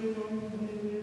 Amen.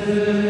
Salve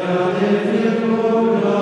God, if you, Lord,